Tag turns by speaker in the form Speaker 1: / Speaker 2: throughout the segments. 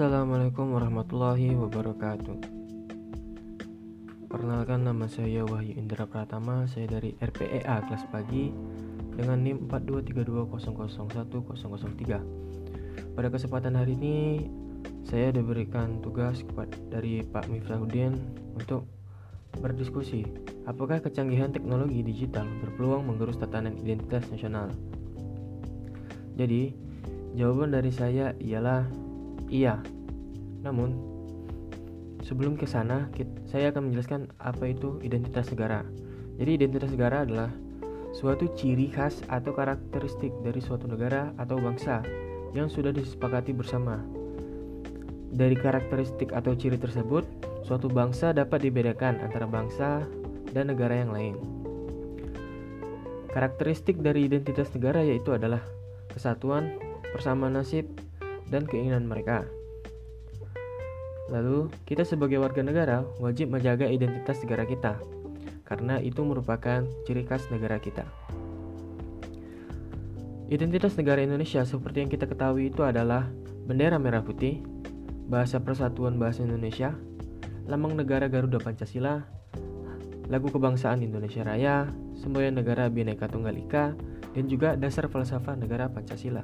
Speaker 1: Assalamualaikum warahmatullahi wabarakatuh. Perkenalkan nama saya Wahyu Indra Pratama, saya dari RPEA kelas pagi dengan NIM 42320010003. Pada kesempatan hari ini saya diberikan tugas dari Pak Miftahudin untuk berdiskusi apakah kecanggihan teknologi digital berpeluang menggerus tatanan identitas nasional. Jadi, jawaban dari saya ialah iya. Namun, sebelum ke sana, saya akan menjelaskan apa itu identitas negara. Jadi, identitas negara adalah suatu ciri khas atau karakteristik dari suatu negara atau bangsa yang sudah disepakati bersama. Dari karakteristik atau ciri tersebut, suatu bangsa dapat dibedakan antara bangsa dan negara yang lain. Karakteristik dari identitas negara yaitu adalah kesatuan, persamaan nasib, dan keinginan mereka. Lalu, kita sebagai warga negara wajib menjaga identitas negara kita, karena itu merupakan ciri khas negara kita. Identitas negara Indonesia seperti yang kita ketahui itu adalah bendera merah putih, bahasa persatuan bahasa Indonesia, lambang negara Garuda Pancasila, lagu kebangsaan Indonesia Raya, semboyan negara Bhinneka Tunggal Ika, dan juga dasar falsafah negara Pancasila.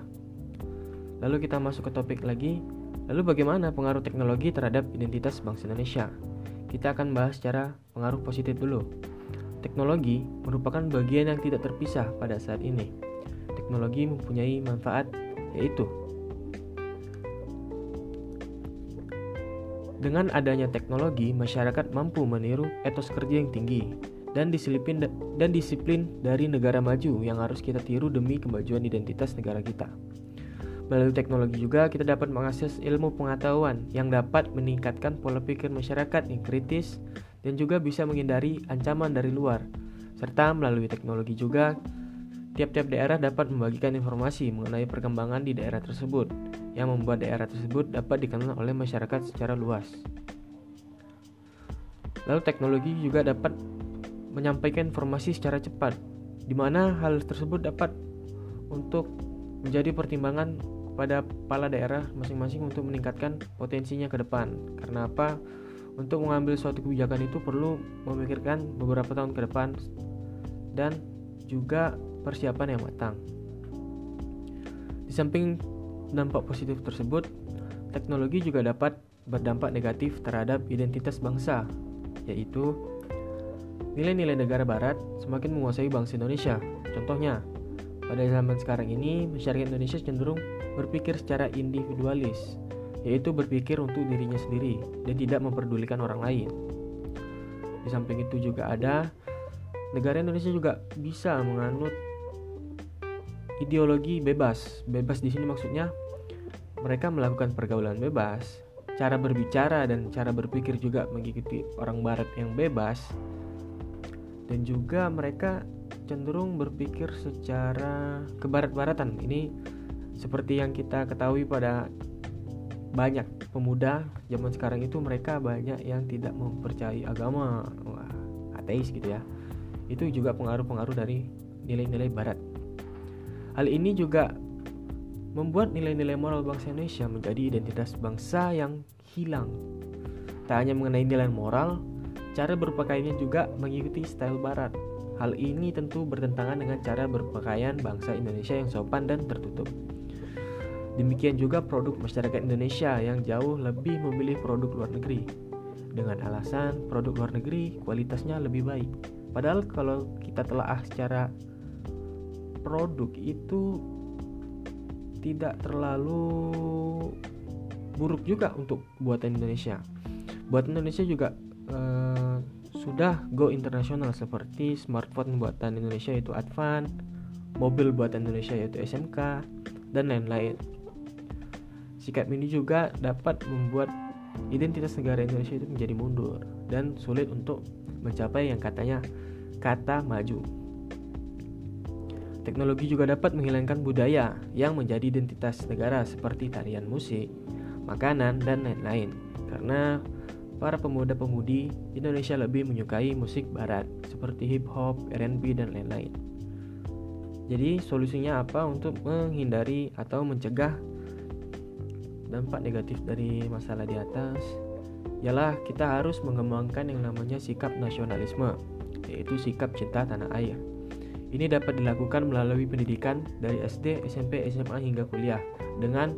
Speaker 1: Lalu kita masuk ke topik lagi, lalu bagaimana pengaruh teknologi terhadap identitas bangsa Indonesia? Kita akan bahas secara pengaruh positif dulu. Teknologi merupakan bagian yang tidak terpisah pada saat ini. Teknologi mempunyai manfaat yaitu Dengan adanya teknologi, masyarakat mampu meniru etos kerja yang tinggi dan disiplin dan disiplin dari negara maju yang harus kita tiru demi kemajuan identitas negara kita. Melalui teknologi juga kita dapat mengakses ilmu pengetahuan yang dapat meningkatkan pola pikir masyarakat yang kritis dan juga bisa menghindari ancaman dari luar. Serta melalui teknologi juga tiap-tiap daerah dapat membagikan informasi mengenai perkembangan di daerah tersebut yang membuat daerah tersebut dapat dikenal oleh masyarakat secara luas. Lalu teknologi juga dapat menyampaikan informasi secara cepat, di mana hal tersebut dapat untuk menjadi pertimbangan pada kepala daerah masing-masing untuk meningkatkan potensinya ke depan. Karena apa? Untuk mengambil suatu kebijakan itu perlu memikirkan beberapa tahun ke depan dan juga persiapan yang matang. Di samping dampak positif tersebut, teknologi juga dapat berdampak negatif terhadap identitas bangsa, yaitu nilai-nilai negara barat semakin menguasai bangsa Indonesia. Contohnya, pada zaman sekarang ini, masyarakat Indonesia cenderung berpikir secara individualis, yaitu berpikir untuk dirinya sendiri dan tidak memperdulikan orang lain. Di samping itu juga ada negara Indonesia juga bisa menganut ideologi bebas. Bebas di sini maksudnya mereka melakukan pergaulan bebas, cara berbicara dan cara berpikir juga mengikuti orang barat yang bebas. Dan juga mereka cenderung berpikir secara kebarat-baratan. Ini seperti yang kita ketahui pada banyak pemuda zaman sekarang itu mereka banyak yang tidak mempercayai agama, Wah, ateis gitu ya. Itu juga pengaruh-pengaruh dari nilai-nilai barat. Hal ini juga membuat nilai-nilai moral bangsa Indonesia menjadi identitas bangsa yang hilang. Tak hanya mengenai nilai moral, cara berpakaiannya juga mengikuti style barat. Hal ini tentu bertentangan dengan cara berpakaian bangsa Indonesia yang sopan dan tertutup. Demikian juga produk masyarakat Indonesia yang jauh lebih memilih produk luar negeri dengan alasan produk luar negeri kualitasnya lebih baik. Padahal kalau kita telah secara produk itu tidak terlalu buruk juga untuk buatan Indonesia. Buatan Indonesia juga uh, sudah go internasional seperti smartphone buatan Indonesia yaitu Advan, mobil buatan Indonesia yaitu SMK, dan lain-lain. Sikap ini juga dapat membuat identitas negara Indonesia itu menjadi mundur dan sulit untuk mencapai yang katanya kata maju. Teknologi juga dapat menghilangkan budaya yang menjadi identitas negara seperti tarian musik, makanan, dan lain-lain. Karena para pemuda-pemudi Indonesia lebih menyukai musik barat seperti hip hop, R&B, dan lain-lain. Jadi solusinya apa untuk menghindari atau mencegah dampak negatif dari masalah di atas ialah kita harus mengembangkan yang namanya sikap nasionalisme, yaitu sikap cinta tanah air. Ini dapat dilakukan melalui pendidikan dari SD, SMP, SMA hingga kuliah dengan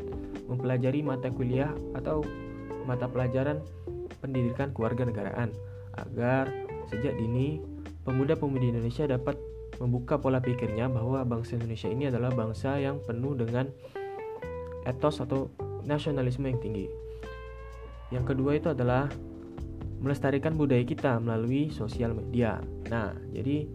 Speaker 1: mempelajari mata kuliah atau mata pelajaran pendidikan keluarga negaraan agar sejak dini pemuda-pemudi Indonesia dapat membuka pola pikirnya bahwa bangsa Indonesia ini adalah bangsa yang penuh dengan etos atau nasionalisme yang tinggi. Yang kedua itu adalah melestarikan budaya kita melalui sosial media. Nah, jadi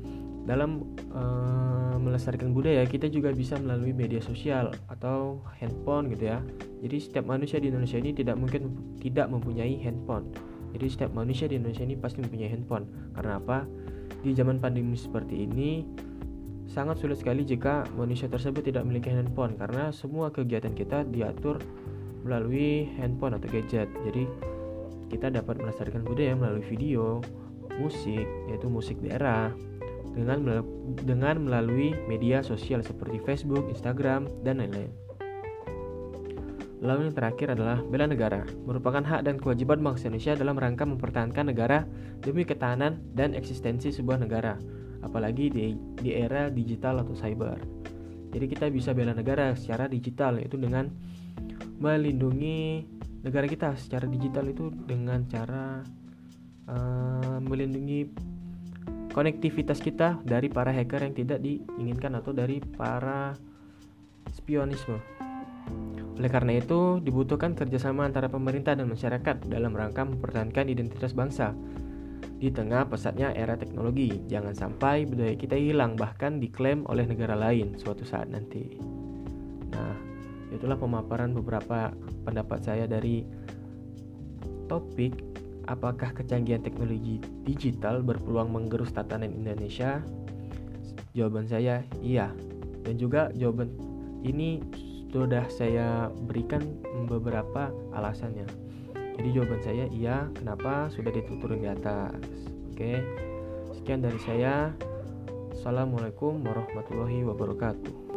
Speaker 1: dalam uh, melestarikan budaya kita juga bisa melalui media sosial atau handphone gitu ya. Jadi setiap manusia di Indonesia ini tidak mungkin tidak mempunyai handphone. Jadi setiap manusia di Indonesia ini pasti mempunyai handphone. Karena apa? Di zaman pandemi seperti ini sangat sulit sekali jika manusia tersebut tidak memiliki handphone karena semua kegiatan kita diatur melalui handphone atau gadget. Jadi kita dapat melestarikan budaya melalui video, musik, yaitu musik daerah, dengan dengan melalui media sosial seperti Facebook, Instagram, dan lain-lain. Lalu yang terakhir adalah bela negara, merupakan hak dan kewajiban bangsa Indonesia dalam rangka mempertahankan negara demi ketahanan dan eksistensi sebuah negara, apalagi di, di era digital atau cyber. Jadi kita bisa bela negara secara digital yaitu dengan melindungi negara kita secara digital itu dengan cara uh, melindungi konektivitas kita dari para hacker yang tidak diinginkan atau dari para spionisme. Oleh karena itu, dibutuhkan kerjasama antara pemerintah dan masyarakat dalam rangka mempertahankan identitas bangsa. Di tengah pesatnya era teknologi, jangan sampai budaya kita hilang bahkan diklaim oleh negara lain suatu saat nanti. Nah, itulah pemaparan beberapa pendapat saya dari topik apakah kecanggihan teknologi digital berpeluang menggerus tatanan Indonesia? Jawaban saya iya. Dan juga jawaban ini sudah saya berikan beberapa alasannya. Jadi jawaban saya iya, kenapa sudah dituturin di atas. Oke. Sekian dari saya. Assalamualaikum warahmatullahi wabarakatuh.